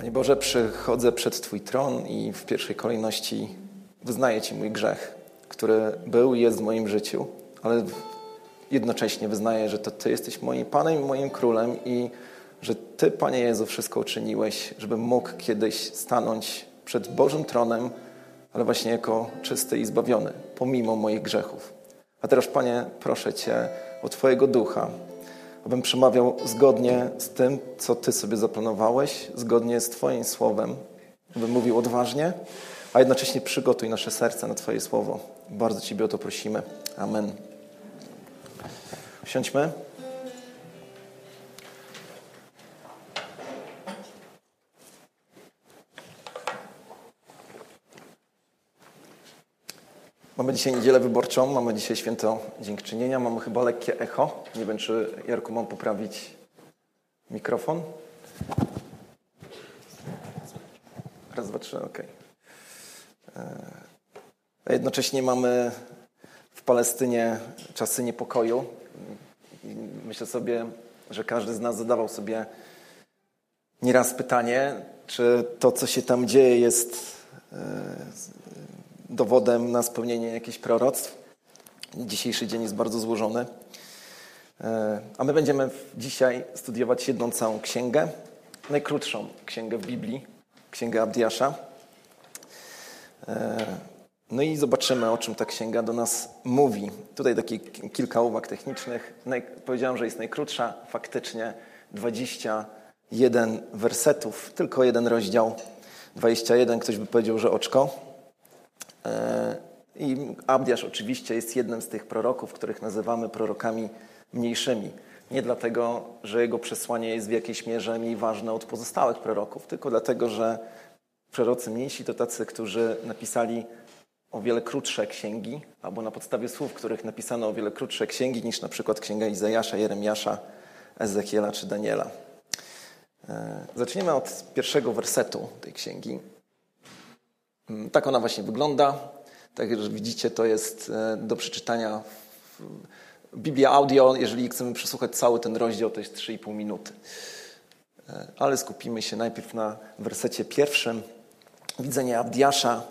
Panie Boże, przychodzę przed Twój tron i w pierwszej kolejności wyznaję Ci mój grzech, który był i jest w moim życiu, ale jednocześnie wyznaję, że to Ty jesteś moim Panem i moim Królem i że Ty, Panie Jezu, wszystko uczyniłeś, żebym mógł kiedyś stanąć przed Bożym tronem, ale właśnie jako czysty i zbawiony, pomimo moich grzechów. A teraz, Panie, proszę Cię o Twojego ducha, abym przemawiał zgodnie z tym, co Ty sobie zaplanowałeś, zgodnie z Twoim słowem, abym mówił odważnie, a jednocześnie przygotuj nasze serce na Twoje słowo. Bardzo Ciebie o to prosimy. Amen. Siądźmy. Mamy dzisiaj niedzielę wyborczą, mamy dzisiaj święto dziękczynienia, mamy chyba lekkie echo. Nie wiem, czy Jarku mam poprawić mikrofon. Raz, dwa, trzy, okej. Okay. A jednocześnie mamy w Palestynie czasy niepokoju. Myślę sobie, że każdy z nas zadawał sobie nieraz pytanie, czy to, co się tam dzieje, jest dowodem na spełnienie jakichś proroctw. Dzisiejszy dzień jest bardzo złożony. A my będziemy dzisiaj studiować jedną całą księgę, najkrótszą księgę w Biblii, księgę Abdiasza. No i zobaczymy, o czym ta księga do nas mówi. Tutaj takie kilka uwag technicznych. Powiedziałem, że jest najkrótsza, faktycznie 21 wersetów, tylko jeden rozdział. 21, ktoś by powiedział, że oczko. I Abdiasz oczywiście jest jednym z tych proroków, których nazywamy prorokami mniejszymi. Nie dlatego, że jego przesłanie jest w jakiejś mierze mniej ważne od pozostałych proroków, tylko dlatego, że prorocy mniejsi to tacy, którzy napisali o wiele krótsze księgi, albo na podstawie słów, których napisano o wiele krótsze księgi niż na przykład księga Izajasza, Jeremiasza, Ezechiela czy Daniela. Zaczniemy od pierwszego wersetu tej księgi. Tak ona właśnie wygląda. Tak jak widzicie, to jest do przeczytania Biblia Audio. Jeżeli chcemy przesłuchać cały ten rozdział, to jest 3,5 minuty. Ale skupimy się najpierw na wersecie pierwszym. Widzenie Abdiasza.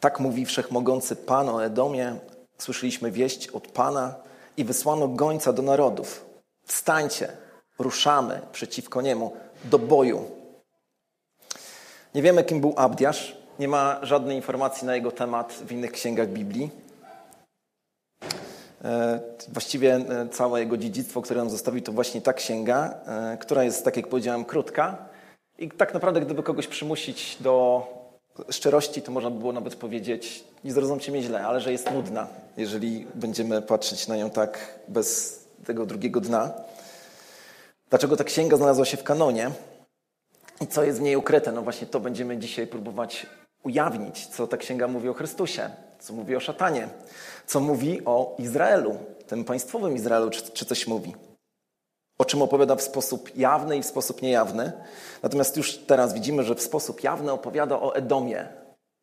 Tak mówi wszechmogący Pan o Edomie. Słyszeliśmy wieść od Pana i wysłano gońca do narodów. Wstańcie, ruszamy przeciwko niemu do boju. Nie wiemy, kim był Abdiasz. Nie ma żadnej informacji na jego temat w innych księgach Biblii. Właściwie całe jego dziedzictwo, które nam zostawił, to właśnie ta księga, która jest, tak jak powiedziałem, krótka. I tak naprawdę, gdyby kogoś przymusić do szczerości, to można by było nawet powiedzieć, nie zrozumcie mnie źle, ale że jest nudna, jeżeli będziemy patrzeć na nią tak bez tego drugiego dna. Dlaczego ta księga znalazła się w kanonie i co jest w niej ukryte? No właśnie to będziemy dzisiaj próbować ujawnić, co ta księga mówi o Chrystusie, co mówi o szatanie, co mówi o Izraelu, tym państwowym Izraelu, czy, czy coś mówi. O czym opowiada w sposób jawny i w sposób niejawny. Natomiast już teraz widzimy, że w sposób jawny opowiada o Edomie,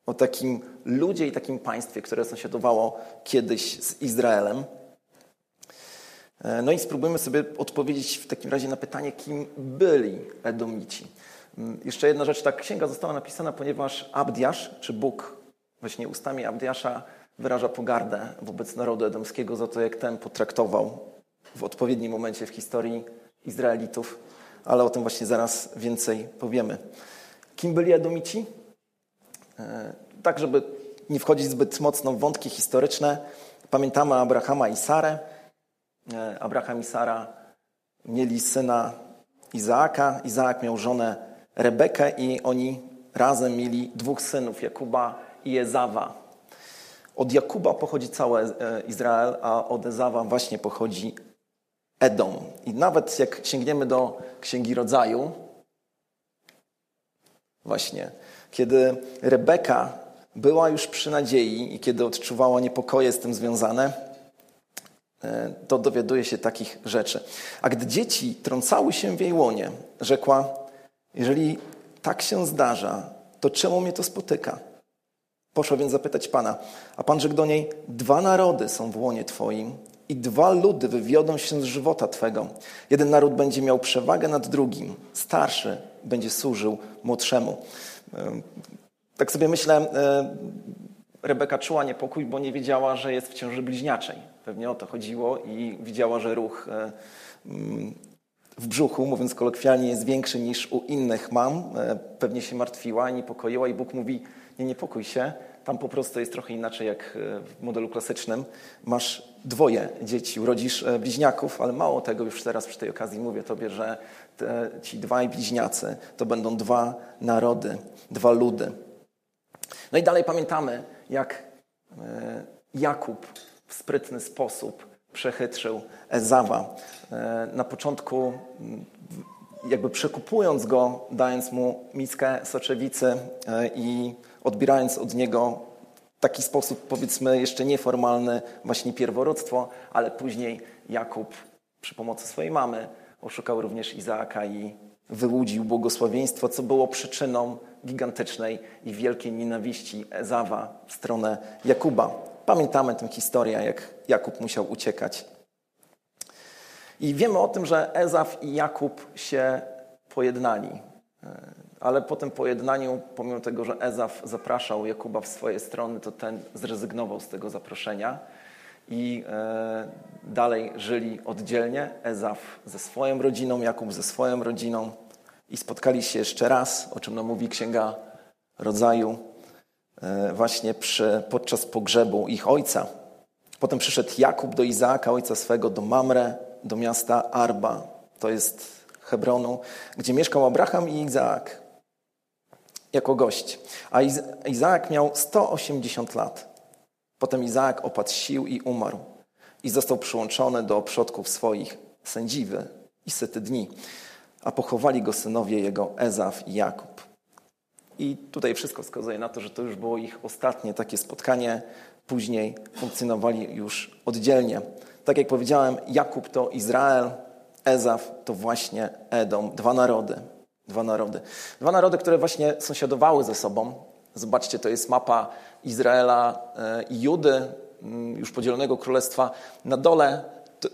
o takim ludzie i takim państwie, które sąsiadowało kiedyś z Izraelem. No i spróbujmy sobie odpowiedzieć w takim razie na pytanie, kim byli Edomici. Jeszcze jedna rzecz, ta księga została napisana, ponieważ Abdiasz, czy Bóg właśnie ustami Abdiasza wyraża pogardę wobec narodu edomskiego za to, jak ten potraktował w odpowiednim momencie w historii Izraelitów, ale o tym właśnie zaraz więcej powiemy. Kim byli Edomici? Tak, żeby nie wchodzić zbyt mocno w wątki historyczne, pamiętamy Abrahama i Sarę. Abraham i Sara mieli syna Izaaka. Izaak miał żonę Rebekę i oni razem mieli dwóch synów, Jakuba i Ezawa. Od Jakuba pochodzi cały Izrael, a od Ezawa właśnie pochodzi Edom. I nawet jak sięgniemy do Księgi Rodzaju, właśnie, kiedy Rebeka była już przy nadziei i kiedy odczuwała niepokoje z tym związane, to dowiaduje się takich rzeczy. A gdy dzieci trącały się w jej łonie, rzekła, jeżeli tak się zdarza, to czemu mnie to spotyka? Poszła więc zapytać Pana, a Pan rzekł do niej, dwa narody są w łonie Twoim i dwa ludy wywiodą się z żywota Twego. Jeden naród będzie miał przewagę nad drugim, starszy będzie służył młodszemu. Tak sobie myślę, Rebeka czuła niepokój, bo nie wiedziała, że jest w ciąży bliźniaczej. Pewnie o to chodziło i widziała, że ruch mm, w brzuchu, mówiąc kolokwialnie, jest większy niż u innych mam. E, pewnie się martwiła, niepokoiła i Bóg mówi, nie niepokój się, tam po prostu jest trochę inaczej jak e, w modelu klasycznym. Masz dwoje dzieci, urodzisz e, bliźniaków, ale mało tego, już teraz przy tej okazji mówię Tobie, że te, ci dwaj bliźniacy to będą dwa narody, dwa ludy. No i dalej pamiętamy, jak Jakub w sprytny sposób przechytrzył Ezawa. E, na początku jakby przekupując go, dając mu miskę soczewicy e, i odbierając od niego w taki sposób, powiedzmy, jeszcze nieformalny, właśnie pierworództwo, ale później Jakub przy pomocy swojej mamy oszukał również Izaaka i wyłudził błogosławieństwo, co było przyczyną gigantycznej i wielkiej nienawiści Ezawa w stronę Jakuba. Pamiętamy tę historię, jak Jakub musiał uciekać. I wiemy o tym, że Ezaf i Jakub się pojednali. Ale po tym pojednaniu, pomimo tego, że Ezaf zapraszał Jakuba w swoje strony, to ten zrezygnował z tego zaproszenia i e, dalej żyli oddzielnie. Ezaf ze swoją rodziną, Jakub ze swoją rodziną i spotkali się jeszcze raz, o czym nam mówi Księga Rodzaju, e, właśnie przy, podczas pogrzebu ich ojca. Potem przyszedł Jakub do Izaaka, ojca swego, do Mamre, do miasta Arba, to jest Hebronu, gdzie mieszkał Abraham i Izaak jako gość. A Izaak miał 180 lat. Potem Izaak opadł sił i umarł i został przyłączony do przodków swoich, sędziwy i sety dni. A pochowali go synowie jego Ezaf i Jakub. I tutaj wszystko wskazuje na to, że to już było ich ostatnie takie spotkanie. Później funkcjonowali już oddzielnie. Tak jak powiedziałem, Jakub to Izrael, Ezaf to właśnie Edom. Dwa narody. Dwa narody. Dwa narody, które właśnie sąsiadowały ze sobą. Zobaczcie, to jest mapa Izraela e, i Judy, mm, już podzielonego królestwa. Na dole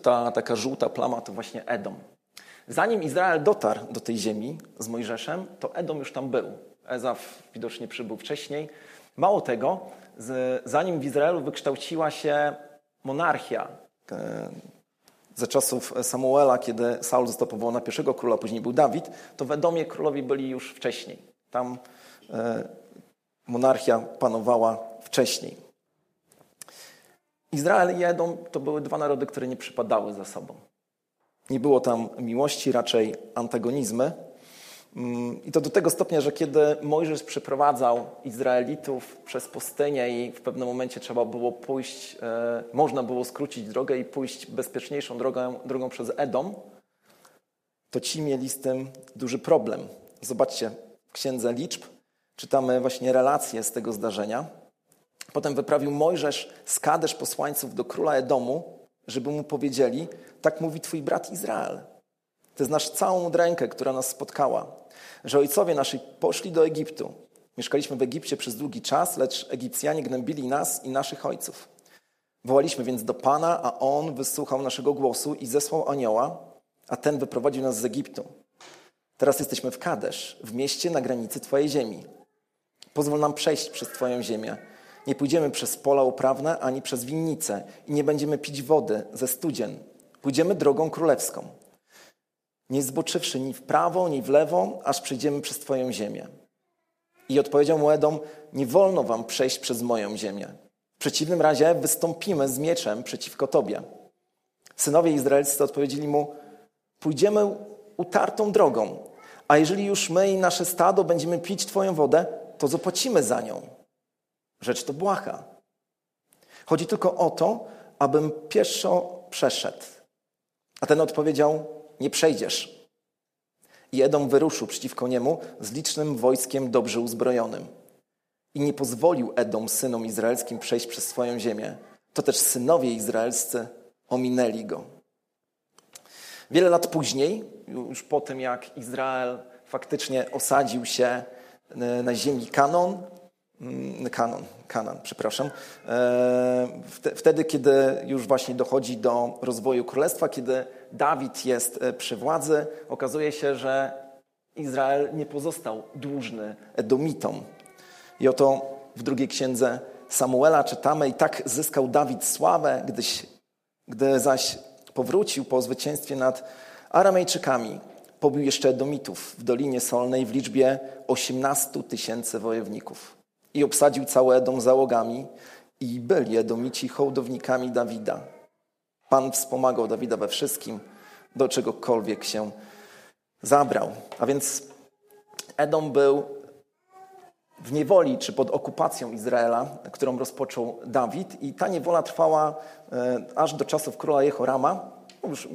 ta taka żółta plama to właśnie Edom. Zanim Izrael dotarł do tej ziemi z Mojżeszem, to Edom już tam był. Ezaf widocznie przybył wcześniej. Mało tego, zanim w Izraelu wykształciła się monarchia, e, za czasów Samuela, kiedy Saul został powołany na pierwszego króla, później był Dawid, to w Edomie królowie byli już wcześniej. Tam e, monarchia panowała wcześniej. Izrael i Edom to były dwa narody, które nie przypadały za sobą. Nie było tam miłości, raczej antagonizmy. I to do tego stopnia, że kiedy Mojżesz przeprowadzał Izraelitów przez pustynię i w pewnym momencie trzeba było pójść, e, można było skrócić drogę i pójść bezpieczniejszą drogą, drogą przez Edom, to ci mieli z tym duży problem. Zobaczcie, w Księdze Liczb czytamy właśnie relacje z tego zdarzenia. Potem wyprawił Mojżesz z Kadesz posłańców do króla Edomu, żeby mu powiedzieli, tak mówi twój brat Izrael. Ty znasz całą rękę, która nas spotkała, że ojcowie nasi poszli do Egiptu. Mieszkaliśmy w Egipcie przez długi czas, lecz Egipcjanie gnębili nas i naszych ojców. Wołaliśmy więc do Pana, a On wysłuchał naszego głosu i zesłał anioła, a ten wyprowadził nas z Egiptu. Teraz jesteśmy w Kadesz, w mieście na granicy Twojej ziemi. Pozwól nam przejść przez Twoją ziemię. Nie pójdziemy przez pola uprawne ani przez winnice i nie będziemy pić wody ze studzien. Pójdziemy drogą królewską nie zboczywszy ni w prawo, ni w lewo, aż przejdziemy przez Twoją ziemię. I odpowiedział mu Edom, nie wolno wam przejść przez moją ziemię. W przeciwnym razie wystąpimy z mieczem przeciwko Tobie. Synowie izraelscy odpowiedzieli mu, pójdziemy utartą drogą, a jeżeli już my i nasze stado będziemy pić Twoją wodę, to zapłacimy za nią. Rzecz to błaha. Chodzi tylko o to, abym pieszo przeszedł. A ten odpowiedział, nie przejdziesz. I Edom wyruszył przeciwko niemu z licznym wojskiem dobrze uzbrojonym. I nie pozwolił Edom synom izraelskim przejść przez swoją ziemię. To też synowie izraelscy ominęli go. Wiele lat później, już po tym jak Izrael faktycznie osadził się e, na ziemi Kanon, mm, Kanon, Kanan, przepraszam. E, wtedy, kiedy już właśnie dochodzi do rozwoju królestwa, kiedy Dawid jest e, przy władzy, okazuje się, że Izrael nie pozostał dłużny Edomitom. I oto w drugiej księdze Samuela czytamy: I tak zyskał Dawid sławę, gdyś, gdy zaś powrócił po zwycięstwie nad Aramejczykami, pobił jeszcze Edomitów w Dolinie Solnej w liczbie 18 tysięcy wojowników. I obsadził cały Edom załogami i byli Edomici hołdownikami Dawida. Pan wspomagał Dawida we wszystkim, do czegokolwiek się zabrał. A więc Edom był w niewoli czy pod okupacją Izraela, którą rozpoczął Dawid, i ta niewola trwała e, aż do czasów króla Jehorama. Już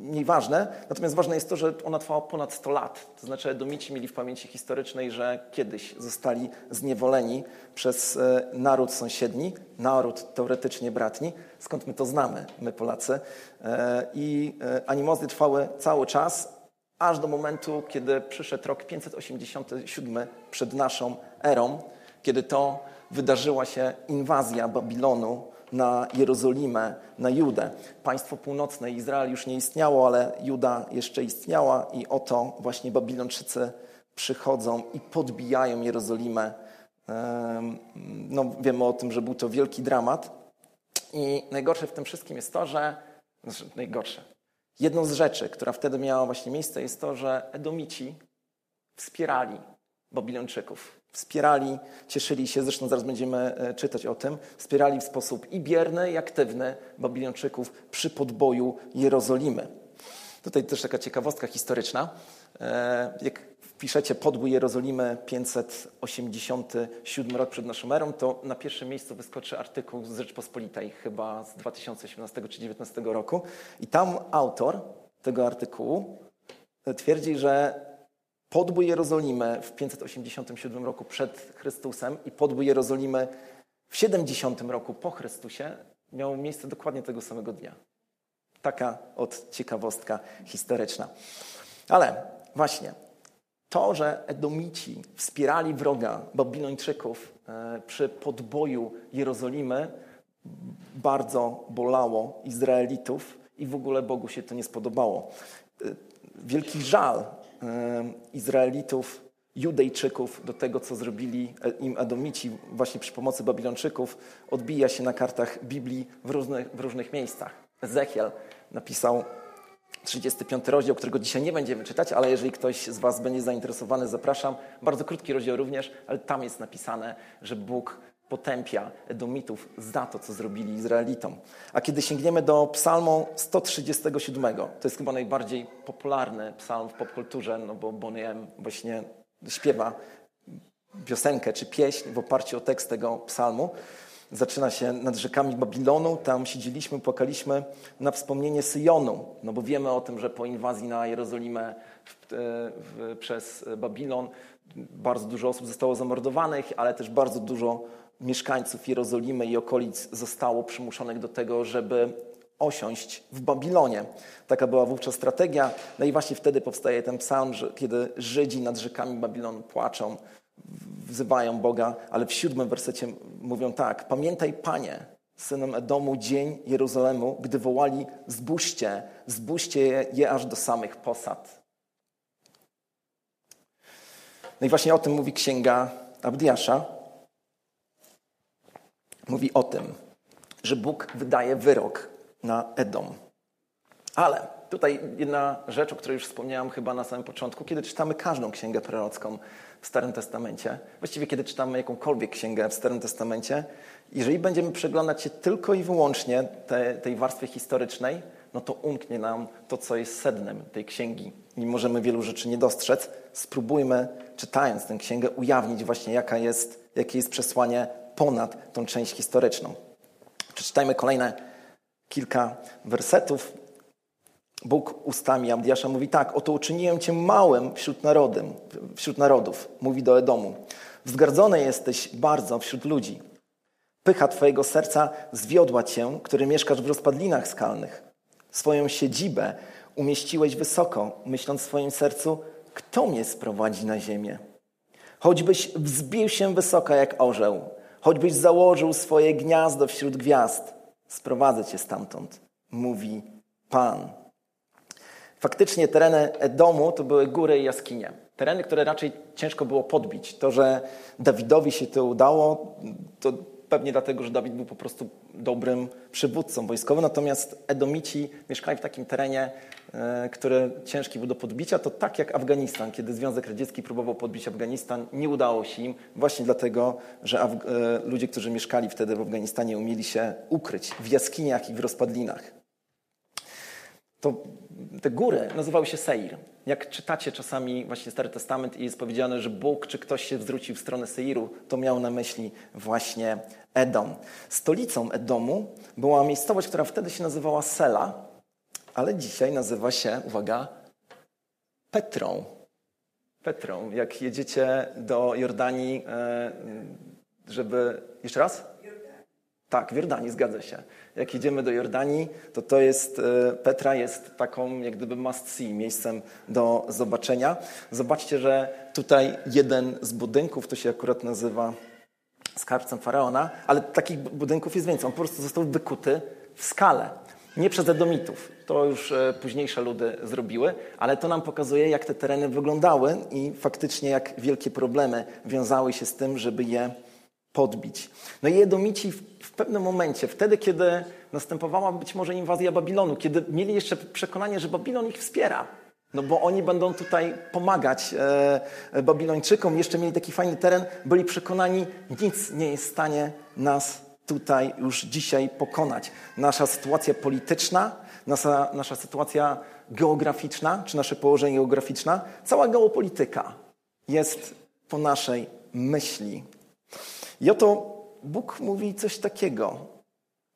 nieważne, natomiast ważne jest to, że ona trwała ponad 100 lat. To znaczy, Edomici mieli w pamięci historycznej, że kiedyś zostali zniewoleni przez e, naród sąsiedni, naród teoretycznie bratni. Skąd my to znamy, my Polacy? E, I animozy trwały cały czas, aż do momentu, kiedy przyszedł rok 587 przed naszą erą, kiedy to wydarzyła się inwazja Babilonu na Jerozolimę, na Judę. Państwo północne Izrael już nie istniało, ale Juda jeszcze istniała i oto właśnie Babilończycy przychodzą i podbijają Jerozolimę. No, wiemy o tym, że był to wielki dramat. I najgorsze w tym wszystkim jest to, że znaczy najgorsze. Jedną z rzeczy, która wtedy miała właśnie miejsce, jest to, że Edomici wspierali Babilończyków. Wspierali, cieszyli się, zresztą zaraz będziemy e, czytać o tym, wspierali w sposób i bierny, i aktywny Babilończyków przy podboju Jerozolimy. Tutaj też taka ciekawostka historyczna. E, jak wpiszecie podbój Jerozolimy 587 rok przed naszą erą, to na pierwszym miejscu wyskoczy artykuł z Rzeczpospolitej, chyba z 2018 czy 2019 roku. I tam autor tego artykułu twierdzi, że podbój Jerozolimy w 587 roku przed Chrystusem i podbój Jerozolimy w 70 roku po Chrystusie miał miejsce dokładnie tego samego dnia. Taka od ciekawostka historyczna. Ale właśnie, to, że Edomici wspierali wroga Babilończyków e, przy podboju Jerozolimy, bardzo bolało Izraelitów i w ogóle Bogu się to nie spodobało. E, wielki żal Izraelitów, Judejczyków do tego, co zrobili im Edomici właśnie przy pomocy Babilończyków, odbija się na kartach Biblii w różnych, w różnych miejscach. Ezechiel napisał 35 rozdział, którego dzisiaj nie będziemy czytać, ale jeżeli ktoś z Was będzie zainteresowany, zapraszam. Bardzo krótki rozdział również, ale tam jest napisane, że Bóg potępia Edomitów za to, co zrobili Izraelitom. A kiedy sięgniemy do psalmu 137, to jest chyba najbardziej popularny psalm w popkulturze, no bo Bonnie M właśnie śpiewa piosenkę czy pieśń w oparciu o tekst tego psalmu zaczyna się nad rzekami Babilonu. Tam siedzieliśmy, płakaliśmy na wspomnienie Syjonu, no bo wiemy o tym, że po inwazji na Jerozolimę w, w, przez Babilon bardzo dużo osób zostało zamordowanych, ale też bardzo dużo mieszkańców Jerozolimy i okolic zostało przymuszonych do tego, żeby osiąść w Babilonie. Taka była wówczas strategia. No i właśnie wtedy powstaje ten psalm, że kiedy Żydzi nad rzekami Babilonu płaczą, wzywają Boga, ale w siódmym wersecie mówią tak: Pamiętaj, Panie, synem Edomu, dzień Jeruzalemu, gdy wołali: Zbóżcie, zbóżcie je, je aż do samych posad. No i właśnie o tym mówi księga Abdiasza. Mówi o tym, że Bóg wydaje wyrok na Edom. Ale tutaj jedna rzecz, o której już wspomniałam chyba na samym początku, kiedy czytamy każdą księgę prorocką, w Starym Testamencie, właściwie kiedy czytamy jakąkolwiek księgę w Starym Testamencie, jeżeli będziemy przeglądać się tylko i wyłącznie te, tej warstwie historycznej, no to umknie nam to, co jest sednem tej księgi. I możemy wielu rzeczy nie dostrzec. Spróbujmy, czytając tę księgę, ujawnić właśnie, jaka jest, jakie jest przesłanie ponad tą część historyczną. Przeczytajmy kolejne kilka wersetów. Bóg ustami Abdiasza mówi tak, oto uczyniłem cię małym wśród, narodem, wśród narodów, mówi do Edomu. Wzgardzony jesteś bardzo wśród ludzi. Pycha twojego serca zwiodła cię, który mieszkasz w rozpadlinach skalnych. Swoją siedzibę umieściłeś wysoko, myśląc w swoim sercu, kto mnie sprowadzi na ziemię? Choćbyś wzbił się wysoko jak orzeł, choćbyś założył swoje gniazdo wśród gwiazd, sprowadzę cię stamtąd, mówi Pan. Faktycznie tereny Edomu to były góry i jaskinie. Tereny, które raczej ciężko było podbić. To, że Dawidowi się to udało, to pewnie dlatego, że Dawid był po prostu dobrym przywódcą wojskowym, natomiast Edomici mieszkali w takim terenie, e, który ciężki był do podbicia, to tak jak Afganistan, kiedy Związek Radziecki próbował podbić Afganistan, nie udało się im, właśnie dlatego, że Af e, ludzie, którzy mieszkali wtedy w Afganistanie, umieli się ukryć w jaskiniach i w rozpadlinach. To te góry nazywały się Seir. Jak czytacie czasami właśnie Stary Testament i jest powiedziane, że Bóg czy ktoś się zwrócił w stronę Seiru, to miał na myśli właśnie Edom. Stolicą Edomu była miejscowość, która wtedy się nazywała Sela, ale dzisiaj nazywa się, uwaga, Petrą. Petrą. Jak jedziecie do Jordanii, e, żeby. Jeszcze raz? Tak, w Jordanii, zgadza się. Jak jedziemy do Jordanii, to to jest, e, Petra jest taką jak gdyby must see, miejscem do zobaczenia. Zobaczcie, że tutaj jeden z budynków, to się akurat nazywa skarbcem Faraona, ale takich budynków jest więcej. On po prostu został wykuty w skale. Nie przez Edomitów, to już e, późniejsze ludy zrobiły, ale to nam pokazuje, jak te tereny wyglądały i faktycznie jak wielkie problemy wiązały się z tym, żeby je podbić. No i Edomici w pewnym momencie, wtedy, kiedy następowała być może inwazja Babilonu, kiedy mieli jeszcze przekonanie, że Babilon ich wspiera, no bo oni będą tutaj pomagać e, Babilończykom, jeszcze mieli taki fajny teren, byli przekonani, nic nie jest w stanie nas tutaj już dzisiaj pokonać. Nasza sytuacja polityczna, nasza, nasza sytuacja geograficzna, czy nasze położenie geograficzne, cała geopolityka jest po naszej myśli. I oto Bóg mówi coś takiego.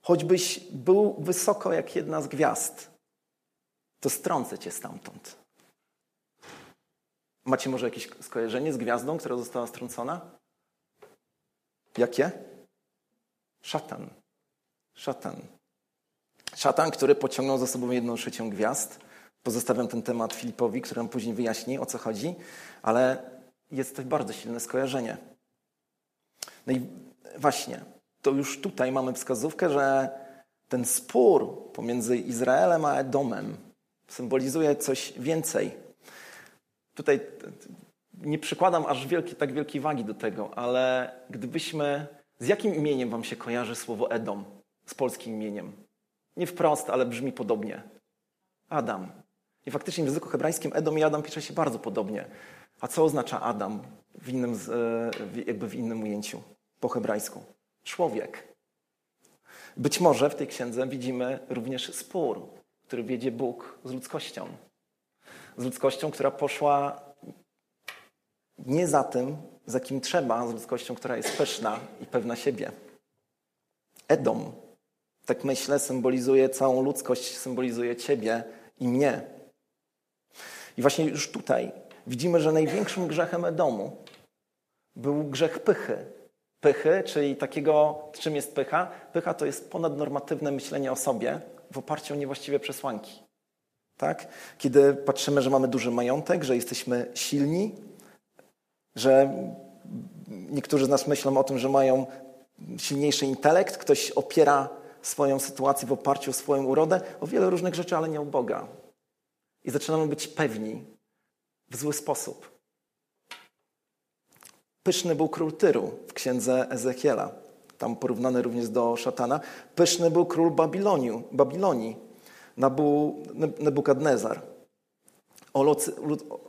Choćbyś był wysoko jak jedna z gwiazd, to strącę cię stamtąd. Macie może jakieś skojarzenie z gwiazdą, która została strącona? Jakie? Szatan. Szatan. Szatan, który pociągnął za sobą jedną trzecią gwiazd. Pozostawiam ten temat Filipowi, który nam później wyjaśni, o co chodzi, ale jest to bardzo silne skojarzenie. No i właśnie, to już tutaj mamy wskazówkę, że ten spór pomiędzy Izraelem a Edomem symbolizuje coś więcej. Tutaj nie przykładam aż wielkie, tak wielkiej wagi do tego, ale gdybyśmy. Z jakim imieniem Wam się kojarzy słowo Edom? Z polskim imieniem. Nie wprost, ale brzmi podobnie. Adam. I faktycznie w języku hebrajskim Edom i Adam pisze się bardzo podobnie. A co oznacza Adam w innym, e, jakby w innym ujęciu? Po hebrajsku. Człowiek. Być może w tej księdze widzimy również spór, który wiedzie Bóg z ludzkością. Z ludzkością, która poszła nie za tym, za kim trzeba, z ludzkością, która jest pyszna i pewna siebie. Edom, tak myślę, symbolizuje całą ludzkość, symbolizuje Ciebie i mnie. I właśnie już tutaj widzimy, że największym grzechem Edomu był grzech pychy, pychy, czyli takiego, czym jest pycha? Pycha to jest ponadnormatywne myślenie o sobie w oparciu o niewłaściwe przesłanki. Tak? Kiedy patrzymy, że mamy duży majątek, że jesteśmy silni, że niektórzy z nas myślą o tym, że mają silniejszy intelekt, ktoś opiera swoją sytuację w oparciu o swoją urodę, o wiele różnych rzeczy, ale nie o Boga. I zaczynamy być pewni w zły sposób. Pyszny był król Tyru w księdze Ezechiela, tam porównany również do szatana. Pyszny był król Babiloniu, Babilonii, Nabu, Nebukadnezar. O Lucy,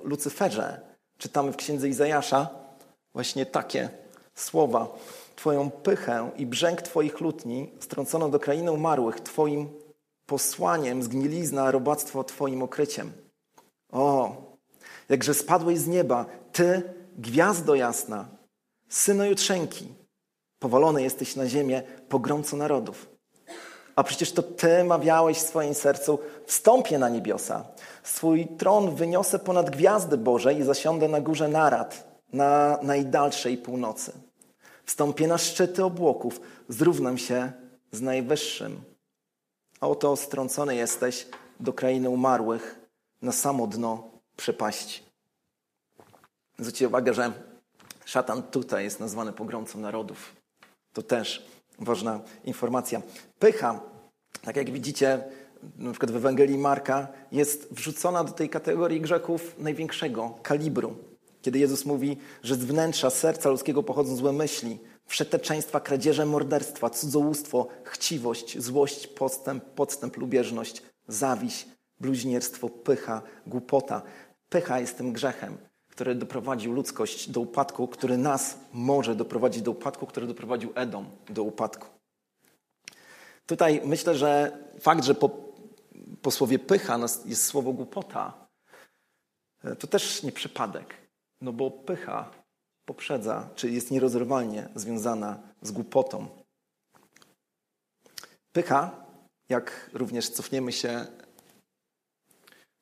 Lucyferze czytamy w księdze Izajasza właśnie takie słowa. Twoją pychę i brzęk Twoich lutni strącono do krainy umarłych, Twoim posłaniem zgnilizna, robactwo Twoim okryciem. O, jakże spadłeś z nieba, Ty Gwiazdo jasna, syno jutrzenki, powolony jesteś na ziemię, pogromco narodów. A przecież to Ty mawiałeś w swoim sercu, wstąpię na niebiosa. Swój tron wyniosę ponad gwiazdy Boże i zasiądę na górze narad, na najdalszej północy. Wstąpię na szczyty obłoków, zrównam się z Najwyższym. A oto strącony jesteś do krainy umarłych, na samo dno przepaści. Zwróćcie uwagę, że szatan tutaj jest nazwany pogromcą narodów. To też ważna informacja. Pycha, tak jak widzicie, na przykład w Ewangelii Marka, jest wrzucona do tej kategorii grzechów największego kalibru. Kiedy Jezus mówi, że z wnętrza serca ludzkiego pochodzą złe myśli, wszeteczeństwa, kradzieże, morderstwa, cudzołóstwo, chciwość, złość, podstęp, podstęp, lubieżność, zawiść, bluźnierstwo, pycha, głupota. Pycha jest tym grzechem, który doprowadził ludzkość do upadku, który nas może doprowadzić do upadku, który doprowadził Edom do upadku. Tutaj myślę, że fakt, że po, po słowie pycha jest słowo głupota, e, to też nie przypadek. No bo pycha poprzedza, czy jest nierozerwalnie związana z głupotą. Pycha, jak również cofniemy się,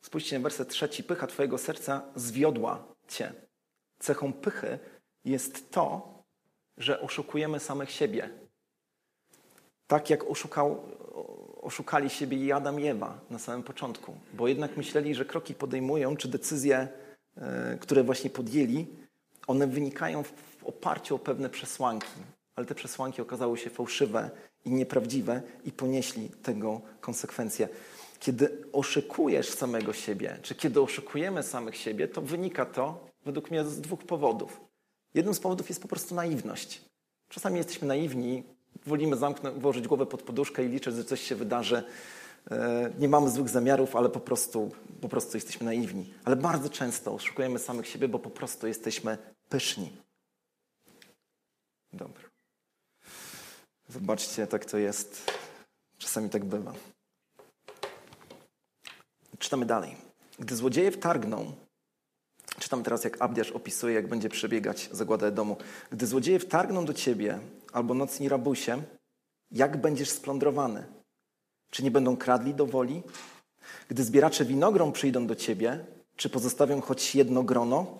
spójrzcie na werset trzeci, pycha Twojego serca zwiodła Cię. Cechą pychy jest to, że oszukujemy samych siebie. Tak jak oszukał, oszukali siebie i Adam i Ewa na samym początku, bo jednak myśleli, że kroki podejmują, czy decyzje, e, które właśnie podjęli, one wynikają w oparciu o pewne przesłanki, ale te przesłanki okazały się fałszywe i nieprawdziwe i ponieśli tego konsekwencje. Kiedy oszukujesz samego siebie, czy kiedy oszukujemy samych siebie, to wynika to według mnie z dwóch powodów. Jednym z powodów jest po prostu naiwność. Czasami jesteśmy naiwni, wolimy zamknąć, włożyć głowę pod poduszkę i liczyć, że coś się wydarzy. E, nie mamy złych zamiarów, ale po prostu, po prostu jesteśmy naiwni. Ale bardzo często oszukujemy samych siebie, bo po prostu jesteśmy pyszni. Dobra. Zobaczcie, tak to jest. Czasami tak bywa. Czytamy dalej. Gdy złodzieje wtargną, czytam teraz, jak Abdiasz opisuje, jak będzie przebiegać zagłada domu. Gdy złodzieje wtargną do ciebie, albo nocni rabusie, jak będziesz splądrowany? Czy nie będą kradli do woli? Gdy zbieracze winogron przyjdą do ciebie, czy pozostawią choć jedno grono?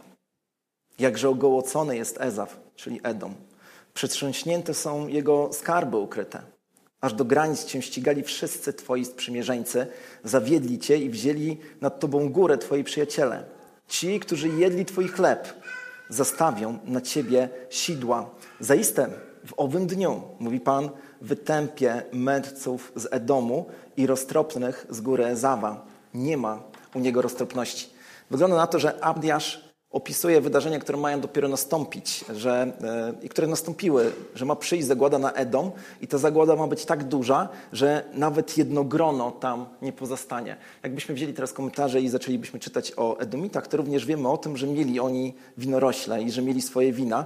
Jakże ogołocony jest Ezaf, czyli Edom. Przetrząśnięte są jego skarby ukryte. Aż do granic cię ścigali wszyscy twoi sprzymierzeńcy, zawiedli cię i wzięli nad tobą górę twoi przyjaciele. Ci, którzy jedli twój chleb, zastawią na ciebie sidła. Zaiste w owym dniu, mówi Pan, wytępię mędrców z Edomu i roztropnych z góry Ezawa. Nie ma u niego roztropności. Wygląda na to, że Abdiasz opisuje wydarzenia, które mają dopiero nastąpić że, e, i które nastąpiły, że ma przyjść zagłada na Edom i ta zagłada ma być tak duża, że nawet jedno grono tam nie pozostanie. Jakbyśmy wzięli teraz komentarze i zaczęlibyśmy czytać o Edomitach, to również wiemy o tym, że mieli oni winorośle i że mieli swoje wina.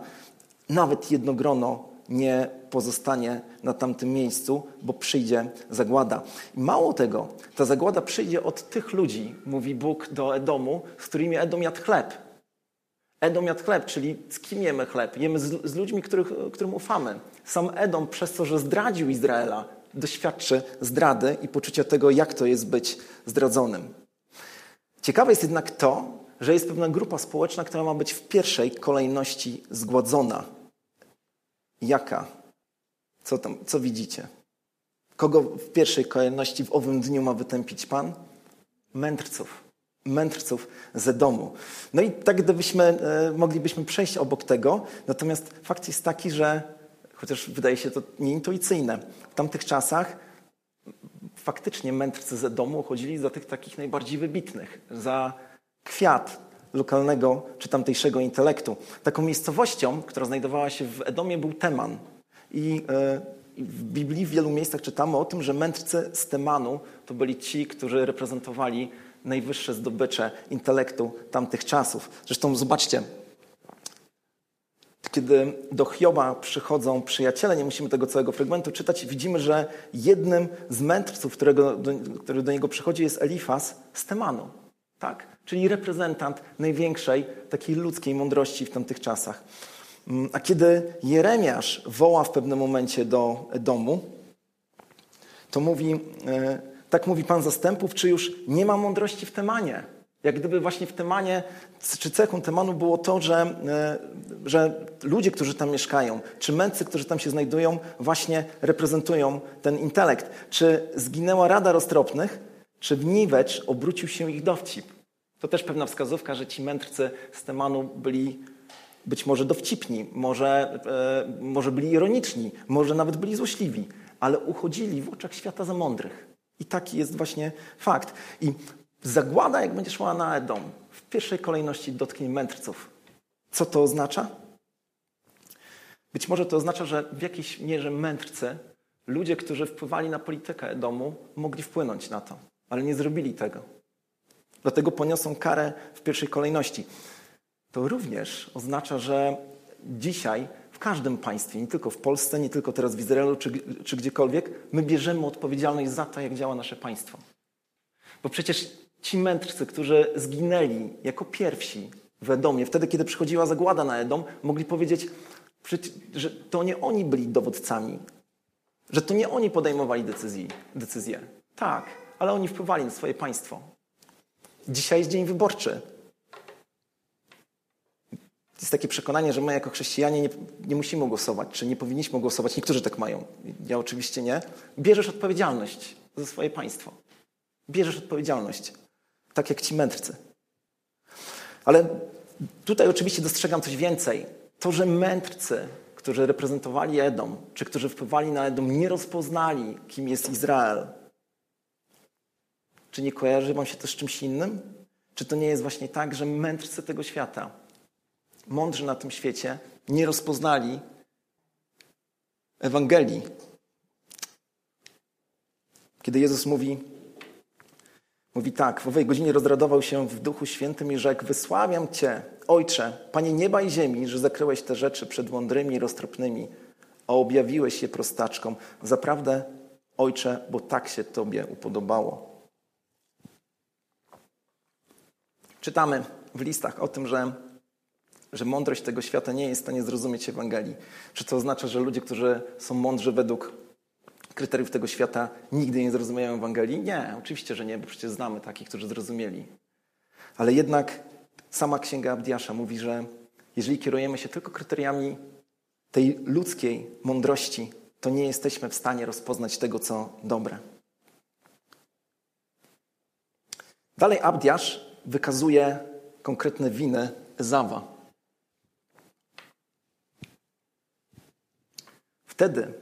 Nawet jedno grono nie pozostanie na tamtym miejscu, bo przyjdzie zagłada. Mało tego, ta zagłada przyjdzie od tych ludzi, mówi Bóg do Edomu, z którymi Edom jadł chleb. Edom jadł chleb, czyli z kim jemy chleb? Jemy z, z ludźmi, których, którym ufamy. Sam Edom przez to, że zdradził Izraela, doświadczy zdrady i poczucia tego, jak to jest być zdradzonym. Ciekawe jest jednak to, że jest pewna grupa społeczna, która ma być w pierwszej kolejności zgładzona. Jaka? Co tam, co widzicie? Kogo w pierwszej kolejności w owym dniu ma wytępić Pan? Mędrców mędrców ze domu. No i tak gdybyśmy, e, moglibyśmy przejść obok tego, natomiast fakt jest taki, że chociaż wydaje się to nieintuicyjne, w tamtych czasach faktycznie mędrcy ze domu chodzili za tych takich najbardziej wybitnych, za kwiat lokalnego czy tamtejszego intelektu. Taką miejscowością, która znajdowała się w Edomie był Teman. I e, w Biblii w wielu miejscach czytamy o tym, że mędrcy z Temanu to byli ci, którzy reprezentowali najwyższe zdobycze intelektu tamtych czasów. Zresztą zobaczcie, kiedy do Hioba przychodzą przyjaciele, nie musimy tego całego fragmentu czytać, widzimy, że jednym z mędrców, którego, do, który do niego przychodzi, jest Elifas z Temanu. Tak? Czyli reprezentant największej takiej ludzkiej mądrości w tamtych czasach. Mm, a kiedy Jeremiasz woła w pewnym momencie do domu, to mówi, e, tak mówi Pan zastępów, czy już nie ma mądrości w Temanie? Jak gdyby właśnie w Temanie, czy cechą Temanu było to, że, e, że ludzie, którzy tam mieszkają, czy mędrcy, którzy tam się znajdują, właśnie reprezentują ten intelekt. Czy zginęła Rada Roztropnych, czy w niwecz obrócił się ich dowcip? To też pewna wskazówka, że ci mędrcy z Temanu byli być może dowcipni, może, e, może byli ironiczni, może nawet byli złośliwi, ale uchodzili w oczach świata za mądrych. I taki jest właśnie fakt. I zagłada, jak będzie szła na Edom, w pierwszej kolejności dotknie mędrców. Co to oznacza? Być może to oznacza, że w jakiejś mierze mędrcy, ludzie, którzy wpływali na politykę domu, mogli wpłynąć na to, ale nie zrobili tego. Dlatego poniosą karę w pierwszej kolejności. To również oznacza, że dzisiaj w każdym państwie, nie tylko w Polsce, nie tylko teraz w Izraelu czy, czy gdziekolwiek, my bierzemy odpowiedzialność za to, jak działa nasze państwo. Bo przecież ci mędrcy, którzy zginęli jako pierwsi w Edomie, wtedy, kiedy przychodziła zagłada na Edom, mogli powiedzieć, że to nie oni byli dowódcami, że to nie oni podejmowali decyzji, decyzje. Tak, ale oni wpływali na swoje państwo. Dzisiaj jest dzień wyborczy. Jest takie przekonanie, że my jako chrześcijanie nie, nie, musimy głosować, czy nie powinniśmy głosować. Niektórzy tak mają. Ja oczywiście nie. Bierzesz odpowiedzialność za swoje państwo. Bierzesz odpowiedzialność. Tak jak ci mędrcy. Ale tutaj oczywiście dostrzegam coś więcej. To, że mędrcy, którzy reprezentowali Edom, czy którzy wpływali na Edom, nie rozpoznali, kim jest Izrael. Czy nie kojarzy wam się to z czymś innym? Czy to nie jest właśnie tak, że mędrcy tego świata, mądrzy na tym świecie, nie rozpoznali Ewangelii? Kiedy Jezus mówi, Mówi tak, w owej godzinie rozradował się w Duchu Świętym i rzekł, wysławiam Cię, Ojcze, Panie nieba i ziemi, że zakryłeś te rzeczy przed mądrymi i roztropnymi, a objawiłeś je prostaczkom. Zaprawdę, Ojcze, bo tak się Tobie upodobało. Czytamy w listach o tym, że, że mądrość tego świata nie jest w stanie zrozumieć Ewangelii. Czy to oznacza, że ludzie, którzy są mądrzy według kryteriów tego świata nigdy nie zrozumieją Ewangelii? Nie, oczywiście, że nie, bo przecież znamy takich, którzy zrozumieli. Ale jednak sama Księga Abdiasza mówi, że jeżeli kierujemy się tylko kryteriami tej ludzkiej mądrości, to nie jesteśmy w stanie rozpoznać tego, co dobre. Dalej Abdiasz wykazuje konkretne winy Ezawa. Wtedy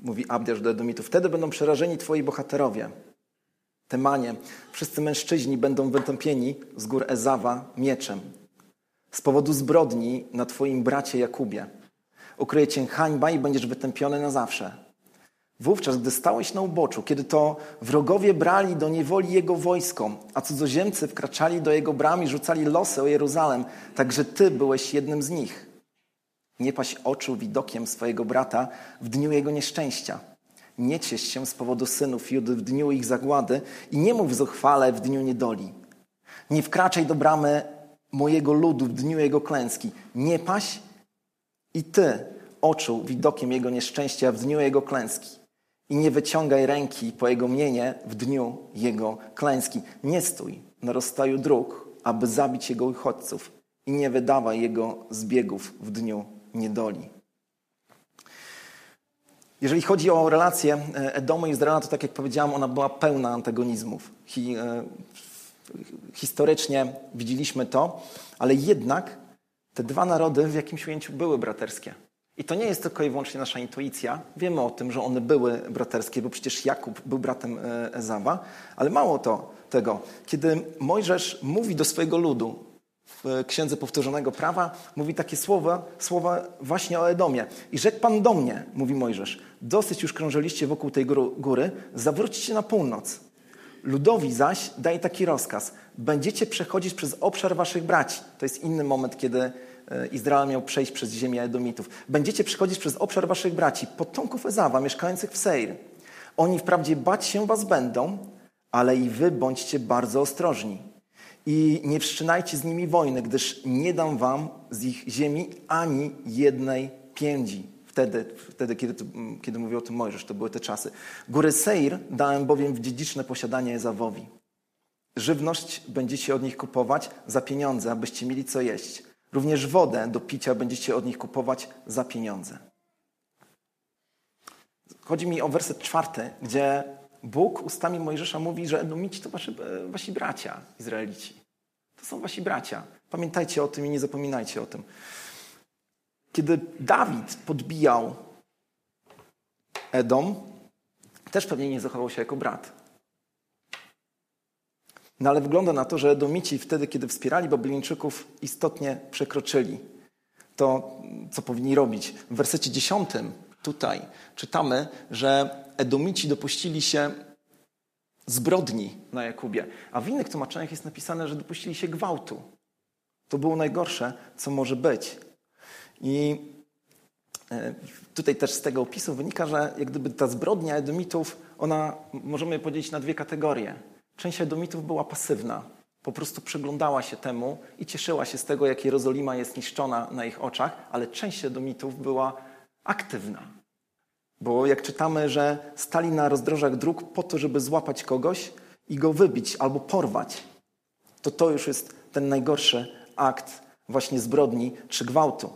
mówi Abdiasz do Edomitów, wtedy będą przerażeni twoi bohaterowie. Temanie, wszyscy mężczyźni będą wytępieni z gór Ezawa mieczem. Z powodu zbrodni na twoim bracie Jakubie. Ukryje cię hańba i będziesz wytępiony na zawsze. Wówczas, gdy stałeś na uboczu, kiedy to wrogowie brali do niewoli jego wojsko, a cudzoziemcy wkraczali do jego bram i rzucali losy o Jeruzalem, także ty byłeś jednym z nich. Nie paś oczu widokiem swojego brata w dniu jego nieszczęścia. Nie ciesz się z powodu synów Judy w dniu ich zagłady i nie mów zuchwale w dniu niedoli. Nie wkraczaj do bramy mojego ludu w dniu jego klęski. Nie paś i ty oczu widokiem jego nieszczęścia w dniu jego klęski. I nie wyciągaj ręki po jego mienie w dniu jego klęski. Nie stój na rozstaju dróg, aby zabić jego uchodźców i nie wydawaj jego zbiegów w dniu niedoli. Jeżeli chodzi o relację e, Edomu i Izraela, to tak jak powiedziałam, ona była pełna antagonizmów. Hi, e, historycznie widzieliśmy to, ale jednak te dwa narody w jakimś ujęciu były braterskie. I to nie jest tylko i wyłącznie nasza intuicja. Wiemy o tym, że one były braterskie, bo przecież Jakub był bratem e, Ezawa, ale mało to tego. Kiedy Mojżesz mówi do swojego ludu, w Księdze Powtórzonego Prawa mówi takie słowa, słowa właśnie o Edomie. I rzekł Pan do mnie, mówi Mojżesz, dosyć już krążyliście wokół tej góry, zawróćcie na północ. Ludowi zaś daje taki rozkaz. Będziecie przechodzić przez obszar waszych braci. To jest inny moment, kiedy e, Izrael miał przejść przez ziemię Edomitów. Będziecie przechodzić przez obszar waszych braci, potomków Ezawa, mieszkających w Seir. Oni wprawdzie bać się was będą, ale i wy bądźcie bardzo ostrożni i nie wszczynajcie z nimi wojny, gdyż nie dam wam z ich ziemi ani jednej piędzi. Wtedy, wtedy kiedy, kiedy mówił o tym Mojżesz, to były te czasy. Góry Seir dałem bowiem w dziedziczne posiadanie Ezawowi. Żywność będziecie od nich kupować za pieniądze, abyście mieli co jeść. Również wodę do picia będziecie od nich kupować za pieniądze. Chodzi mi o werset czwarty, gdzie Bóg ustami Mojżesza mówi, że Edomici to wasi, e, wasi bracia, Izraelici. To są wasi bracia. Pamiętajcie o tym i nie zapominajcie o tym. Kiedy Dawid podbijał Edom, też pewnie nie zachował się jako brat. No ale wygląda na to, że Edomici wtedy, kiedy wspierali Babilończyków, istotnie przekroczyli to, co powinni robić. W wersecie 10 tutaj czytamy, że Edomici dopuścili się zbrodni na Jakubie, a w innych tłumaczeniach jest napisane, że dopuścili się gwałtu. To było najgorsze, co może być. I e, tutaj też z tego opisu wynika, że jak gdyby ta zbrodnia Edomitów, ona możemy podzielić na dwie kategorie. Część Edomitów była pasywna, po prostu przyglądała się temu i cieszyła się z tego, jak Jerozolima jest niszczona na ich oczach, ale część Edomitów była aktywna. Bo jak czytamy, że stali na rozdrożach dróg po to, żeby złapać kogoś i go wybić albo porwać, to to już jest ten najgorszy akt właśnie zbrodni czy gwałtu.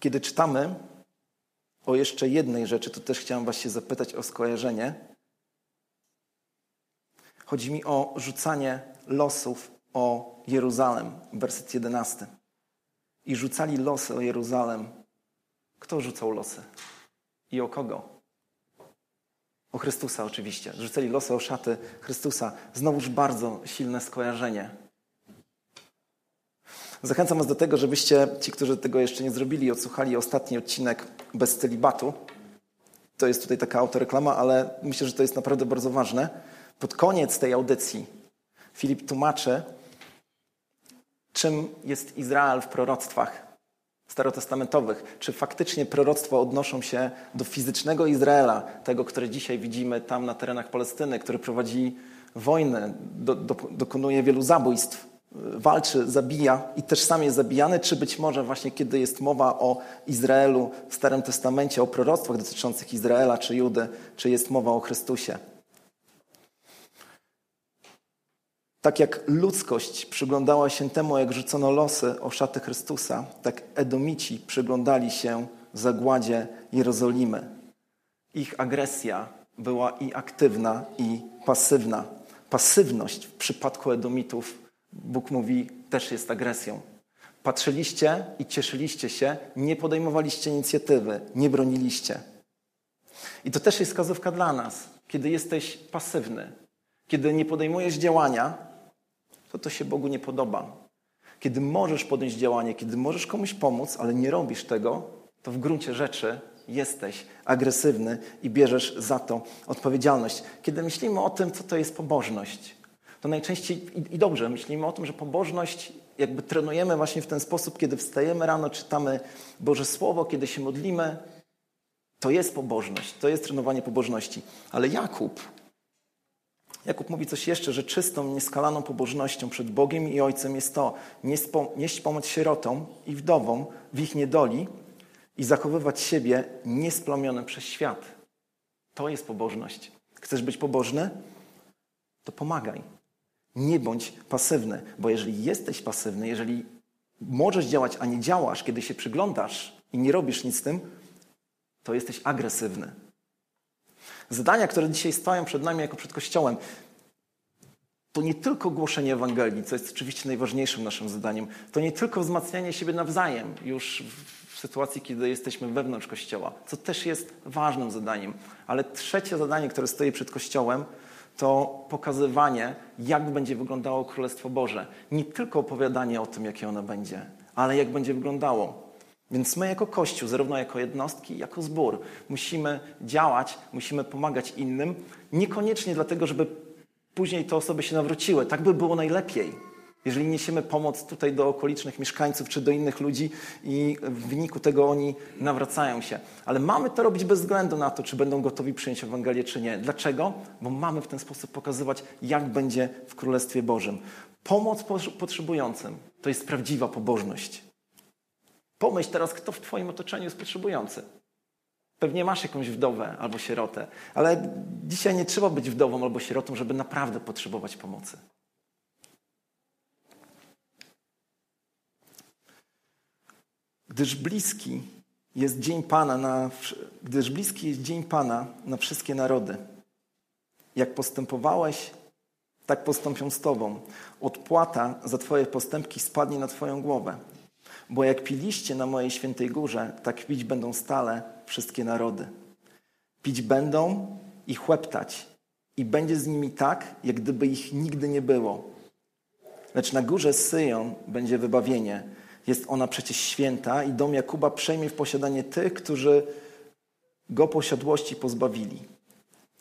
Kiedy czytamy o jeszcze jednej rzeczy, to też chciałem Was się zapytać o skojarzenie. Chodzi mi o rzucanie losów o Jeruzalem, werset 11. I rzucali losy o Jeruzalem. Kto rzucał losy? I o kogo? O Chrystusa oczywiście. Rzucali losy o szaty Chrystusa. Znowuż bardzo silne skojarzenie. Zachęcam Was do tego, żebyście, ci, którzy tego jeszcze nie zrobili, odsłuchali ostatni odcinek bez celibatu. To jest tutaj taka autoreklama, ale myślę, że to jest naprawdę bardzo ważne. Pod koniec tej audycji Filip tłumaczy, czym jest Izrael w proroctwach starotestamentowych. Czy faktycznie proroctwa odnoszą się do fizycznego Izraela, tego, które dzisiaj widzimy tam na terenach Palestyny, który prowadzi wojnę, do, do, dokonuje wielu zabójstw, walczy, zabija i też sam jest zabijany, czy być może właśnie kiedy jest mowa o Izraelu w Starym Testamencie, o proroctwach dotyczących Izraela czy Judy, czy jest mowa o Chrystusie. Tak jak ludzkość przyglądała się temu, jak rzucono losy o szaty Chrystusa, tak Edomici przyglądali się zagładzie Jerozolimy. Ich agresja była i aktywna, i pasywna. Pasywność w przypadku Edomitów, Bóg mówi, też jest agresją. Patrzyliście i cieszyliście się, nie podejmowaliście inicjatywy, nie broniliście. I to też jest wskazówka dla nas. Kiedy jesteś pasywny, kiedy nie podejmujesz działania, to to się Bogu nie podoba. Kiedy możesz podjąć działanie, kiedy możesz komuś pomóc, ale nie robisz tego, to w gruncie rzeczy jesteś agresywny i bierzesz za to odpowiedzialność. Kiedy myślimy o tym, co to jest pobożność, to najczęściej i, dobrze myślimy o tym, że pobożność jakby trenujemy właśnie w ten sposób, kiedy wstajemy rano, czytamy Boże Słowo, kiedy się modlimy. To jest pobożność, to jest trenowanie pobożności. Ale Jakub Jakub mówi coś jeszcze, że czystą, nieskalaną pobożnością przed Bogiem i Ojcem jest to nieść pomoc sierotom i wdowom w ich niedoli i zachowywać siebie niesplamionym przez świat. To jest pobożność. Chcesz być pobożny? To pomagaj. Nie bądź pasywny, bo jeżeli jesteś pasywny, jeżeli możesz działać, a nie działasz, kiedy się przyglądasz i nie robisz nic z tym, to jesteś agresywny. Zadania, które dzisiaj stoją przed nami jako przed Kościołem, to nie tylko głoszenie Ewangelii, co jest oczywiście najważniejszym naszym zadaniem, to nie tylko wzmacnianie siebie nawzajem już w sytuacji, kiedy jesteśmy wewnątrz Kościoła, co też jest ważnym zadaniem. Ale trzecie zadanie, które stoi przed Kościołem, to pokazywanie, jak będzie wyglądało Królestwo Boże. Nie tylko opowiadanie o tym, jakie ono będzie, ale jak będzie wyglądało. Więc my jako Kościół, zarówno jako jednostki, jako zbór, musimy działać, musimy pomagać innym, niekoniecznie dlatego, żeby później te osoby się nawróciły. Tak by było najlepiej. Jeżeli niesiemy pomoc tutaj do okolicznych mieszkańców czy do innych ludzi i w wyniku tego oni nawracają się. Ale mamy to robić bez względu na to, czy będą gotowi przyjąć Ewangelię, czy nie. Dlaczego? Bo mamy w ten sposób pokazywać, jak będzie w Królestwie Bożym. Pomoc potrzebującym to jest prawdziwa pobożność. Pomyśl teraz, kto w Twoim otoczeniu jest potrzebujący. Pewnie masz jakąś wdowę albo sierotę, ale dzisiaj nie trzeba być wdową albo sierotą, żeby naprawdę potrzebować pomocy. Gdyż bliski jest dzień Pana na, gdyż bliski jest dzień Pana na wszystkie narody. Jak postępowałeś, tak postąpią z Tobą. Odpłata za Twoje postępki spadnie na Twoją głowę. Bo jak piliście na mojej świętej górze, tak pić będą stale wszystkie narody. Pić będą i chłeptać i będzie z nimi tak, jak gdyby ich nigdy nie było. Lecz na górze Syjon będzie wybawienie. Jest ona przecież święta i dom Jakuba przejmie w posiadanie tych, którzy go posiadłości pozbawili.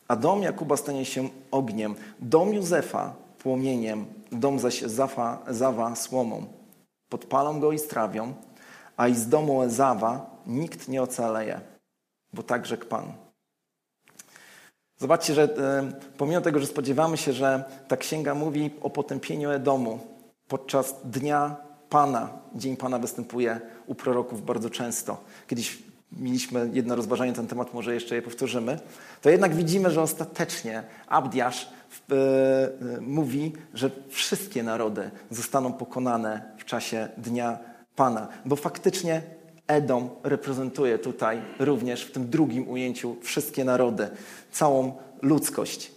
A dom Jakuba stanie się ogniem, dom Józefa płomieniem, dom zaś Zafa, Zawa słomą. Podpalą go i strawią, a i z domu Ezawa nikt nie ocaleje, bo tak rzekł Pan. Zobaczcie, że e, pomimo tego, że spodziewamy się, że ta księga mówi o potępieniu Edomu podczas dnia Pana, Dzień Pana występuje u proroków bardzo często. Kiedyś mieliśmy jedno rozważanie na ten temat, może jeszcze je powtórzymy. To jednak widzimy, że ostatecznie Abdiasz mówi, że wszystkie narody zostaną pokonane w czasie Dnia Pana, bo faktycznie Edom reprezentuje tutaj również w tym drugim ujęciu wszystkie narody, całą ludzkość.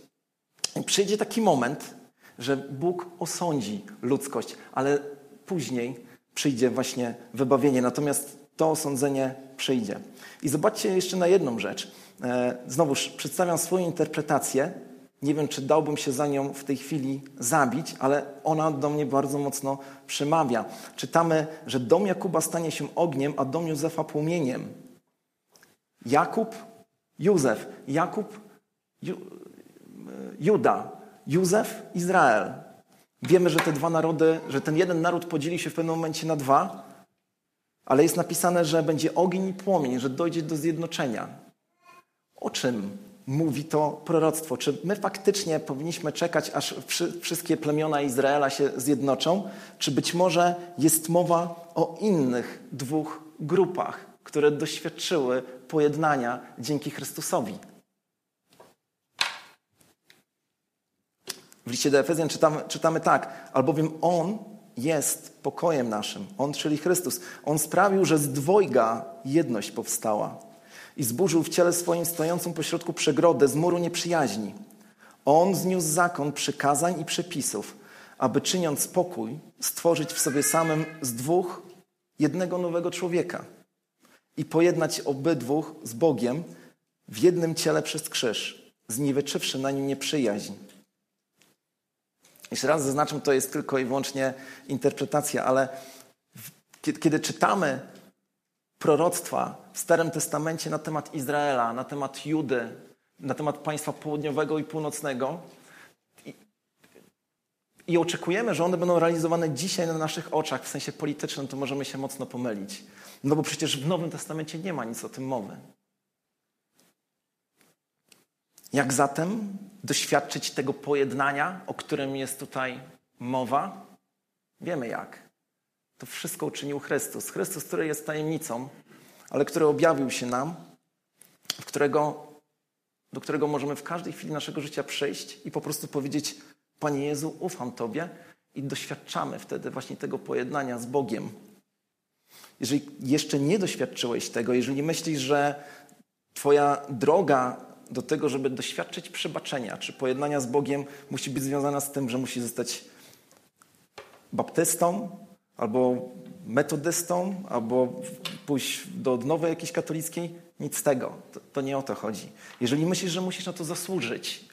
I przyjdzie taki moment, że Bóg osądzi ludzkość, ale później przyjdzie właśnie wybawienie. Natomiast to osądzenie przyjdzie. I zobaczcie jeszcze na jedną rzecz. E, znowuż przedstawiam swoją interpretację. Nie wiem, czy dałbym się za nią w tej chwili zabić, ale ona do mnie bardzo mocno przemawia. Czytamy, że dom Jakuba stanie się ogniem, a dom Józefa płomieniem. Jakub, Józef, Jakub, Ju, Juda, Józef, Izrael. Wiemy, że te dwa narody, że ten jeden naród podzieli się w pewnym momencie na dwa, ale jest napisane, że będzie ogień i płomień, że dojdzie do zjednoczenia. O czym mówi to proroctwo? Czy my faktycznie powinniśmy czekać, aż wszystkie plemiona Izraela się zjednoczą? Czy być może jest mowa o innych dwóch grupach, które doświadczyły pojednania dzięki Chrystusowi? W liście do Efezjan czytamy, czytamy tak, albowiem On jest pokojem naszym. On, czyli Chrystus. On sprawił, że z dwojga jedność powstała i zburzył w ciele swoim stojącą pośrodku przegrodę z muru nieprzyjaźni. On zniósł zakon przykazań i przepisów, aby czyniąc pokój, stworzyć w sobie samym z dwóch jednego nowego człowieka i pojednać obydwóch z Bogiem w jednym ciele przez krzyż, zniweczywszy na nim nieprzyjaźń jeszcze raz zaznaczam, to jest tylko i wyłącznie interpretacja, ale kiedy, czytamy proroctwa w Starym Testamencie na temat Izraela, na temat Judy, na temat państwa południowego i północnego i, i oczekujemy, że one będą realizowane dzisiaj na naszych oczach w sensie politycznym, to możemy się mocno pomylić. No bo przecież w Nowym Testamencie nie ma nic o tym mowy. Jak zatem doświadczyć tego pojednania, o którym jest tutaj mowa? Wiemy jak. To wszystko uczynił Chrystus. Chrystus, który jest tajemnicą, ale który objawił się nam, w którego, do którego możemy w każdej chwili naszego życia przyjść i po prostu powiedzieć: Panie Jezu, ufam Tobie, i doświadczamy wtedy właśnie tego pojednania z Bogiem. Jeżeli jeszcze nie doświadczyłeś tego, jeżeli myślisz, że Twoja droga do tego, żeby doświadczyć przebaczenia czy pojednania z Bogiem, musi być związana z tym, że musi zostać baptystą, albo metodystą, albo pójść do odnowy jakiejś katolickiej. Nic z tego. To, to, nie o to chodzi. Jeżeli myślisz, że musisz na to zasłużyć,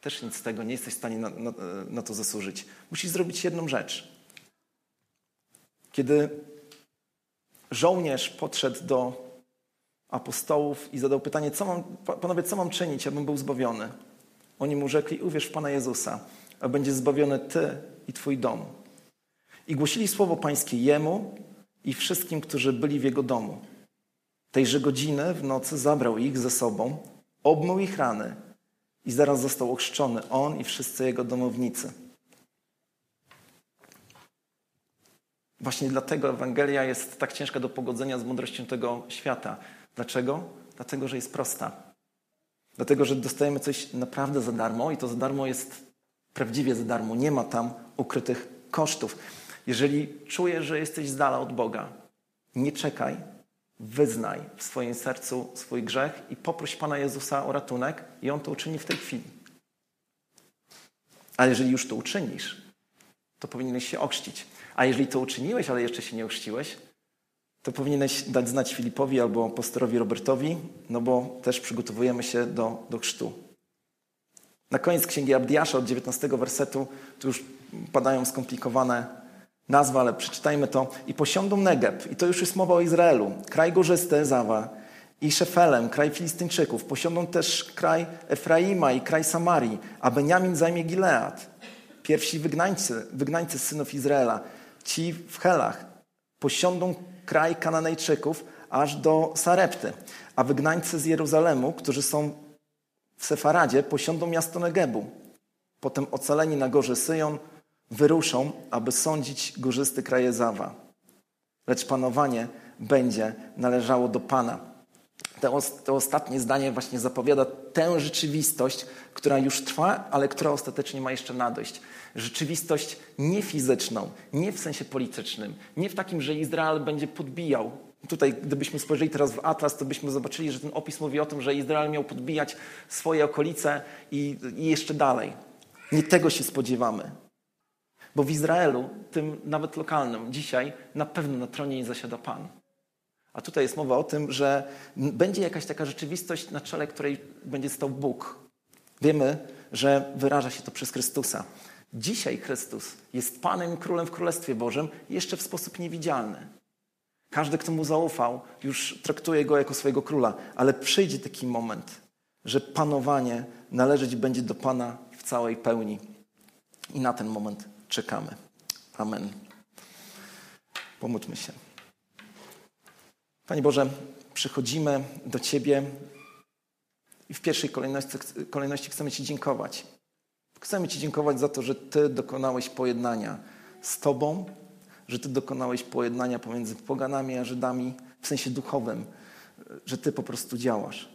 też nic z tego. Nie jesteś w stanie na, na, na to zasłużyć. Musisz zrobić jedną rzecz. Kiedy żołnierz podszedł do apostołów i zadał pytanie, co mam, panowie, co mam czynić, abym był zbawiony? Oni mu rzekli, uwierz w Pana Jezusa, a będzie zbawiony Ty i Twój dom. I głosili słowo Pańskie Jemu i wszystkim, którzy byli w Jego domu. Tejże godziny w nocy zabrał ich ze sobą, obmył ich rany i zaraz został ochrzczony on i wszyscy jego domownicy. Właśnie dlatego Ewangelia jest tak ciężka do pogodzenia z mądrością tego świata. Dlaczego? Dlatego, że jest prosta. Dlatego, że dostajemy coś naprawdę za darmo i to za darmo jest prawdziwie za darmo. Nie ma tam ukrytych kosztów. Jeżeli czujesz, że jesteś z dala od Boga, nie czekaj, wyznaj w swoim sercu swój grzech i poproś Pana Jezusa o ratunek i On to uczyni w tej chwili. Ale jeżeli już to uczynisz, to powinieneś się ochrzcić. A jeżeli to uczyniłeś, ale jeszcze się nie ochrzciłeś, to powinieneś dać znać Filipowi albo pastorowi Robertowi, no bo też przygotowujemy się do, do chrztu. Na koniec Księgi Abdiasza od 19 wersetu, tu już padają skomplikowane nazwy, ale przeczytajmy to. I posiądą Negeb, i to już jest mowa o Izraelu, kraj górzysty Zawa, i Szefelem, kraj Filistyńczyków. Posiądą też kraj Efraima i kraj Samarii, a Beniamin zajmie Gilead. Pierwsi wygnańcy, wygnańcy synów Izraela, ci w Helach, posiądą kraj Kananejczyków aż do Sarepty, a wygnańcy z Jeruzalemu, którzy są w Sefaradzie, posiądą miasto Negebu. Potem ocaleni na gorze Syjon wyruszą, aby sądzić górzysty kraje Zawa. Lecz panowanie będzie należało do Pana to, to ostatnie zdanie właśnie zapowiada tę rzeczywistość, która już trwa, ale która ostatecznie ma jeszcze nadejść. Rzeczywistość nie fizyczną, nie w sensie politycznym, nie w takim, że Izrael będzie podbijał. Tutaj, gdybyśmy spojrzeli teraz w Atlas, to byśmy zobaczyli, że ten opis mówi o tym, że Izrael miał podbijać swoje okolice i, i jeszcze dalej. Nie tego się spodziewamy. Bo w Izraelu, tym nawet lokalnym, dzisiaj na pewno na tronie nie zasiada Pan. A tutaj jest mowa o tym, że będzie jakaś taka rzeczywistość, na czele której będzie stał Bóg. Wiemy, że wyraża się to przez Chrystusa. Dzisiaj Chrystus jest Panem i Królem w Królestwie Bożym jeszcze w sposób niewidzialny. Każdy, kto mu zaufał, już traktuje go jako swojego króla, ale przyjdzie taki moment, że panowanie należeć będzie do Pana w całej pełni. I na ten moment czekamy. Amen. Pomódlmy się. Panie Boże, przychodzimy do Ciebie i w pierwszej kolejności, kolejności chcemy Ci dziękować. Chcemy Ci dziękować za to, że Ty dokonałeś pojednania z Tobą, że Ty dokonałeś pojednania pomiędzy poganami a Żydami w sensie duchowym, że Ty po prostu działasz.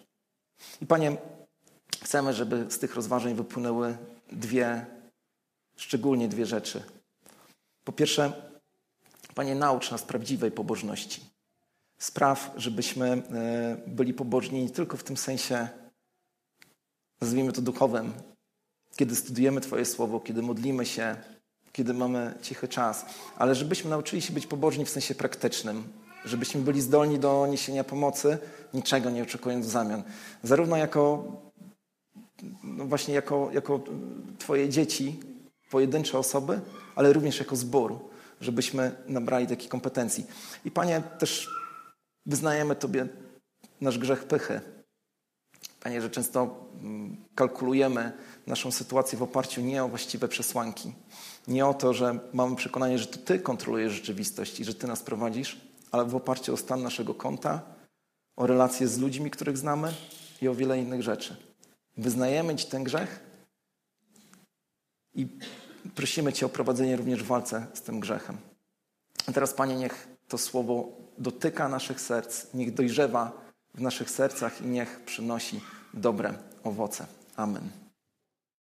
I Panie, chcemy, żeby z tych rozważań wypłynęły dwie, szczególnie dwie rzeczy. Po pierwsze, Panie, naucz nas prawdziwej pobożności spraw, żebyśmy e, byli poboczni nie tylko w tym sensie, nazwijmy to duchowym, kiedy studujemy Twoje słowo, kiedy modlimy się, kiedy mamy cichy czas, ale żebyśmy nauczyli się być poboczni w sensie praktycznym, żebyśmy byli zdolni do niesienia pomocy, niczego nie oczekując w zamian. Zarówno jako, no właśnie jako, jako Twoje dzieci, pojedyncze osoby, ale również jako zbór, żebyśmy nabrali takiej kompetencji. I Panie, też wyznajemy Tobie nasz grzech pychy. Panie, że często mm, kalkulujemy naszą sytuację w oparciu nie o właściwe przesłanki, nie o to, że mamy przekonanie, że to Ty kontrolujesz rzeczywistość i że Ty nas prowadzisz, ale w oparciu o stan naszego konta, o relacje z ludźmi, których znamy i o wiele innych rzeczy. Wyznajemy Ci ten grzech i prosimy Cię o prowadzenie również w walce z tym grzechem. A teraz, Panie, niech to słowo dotyka naszych serc, niech dojrzewa w naszych sercach i niech przynosi dobre owoce. Amen.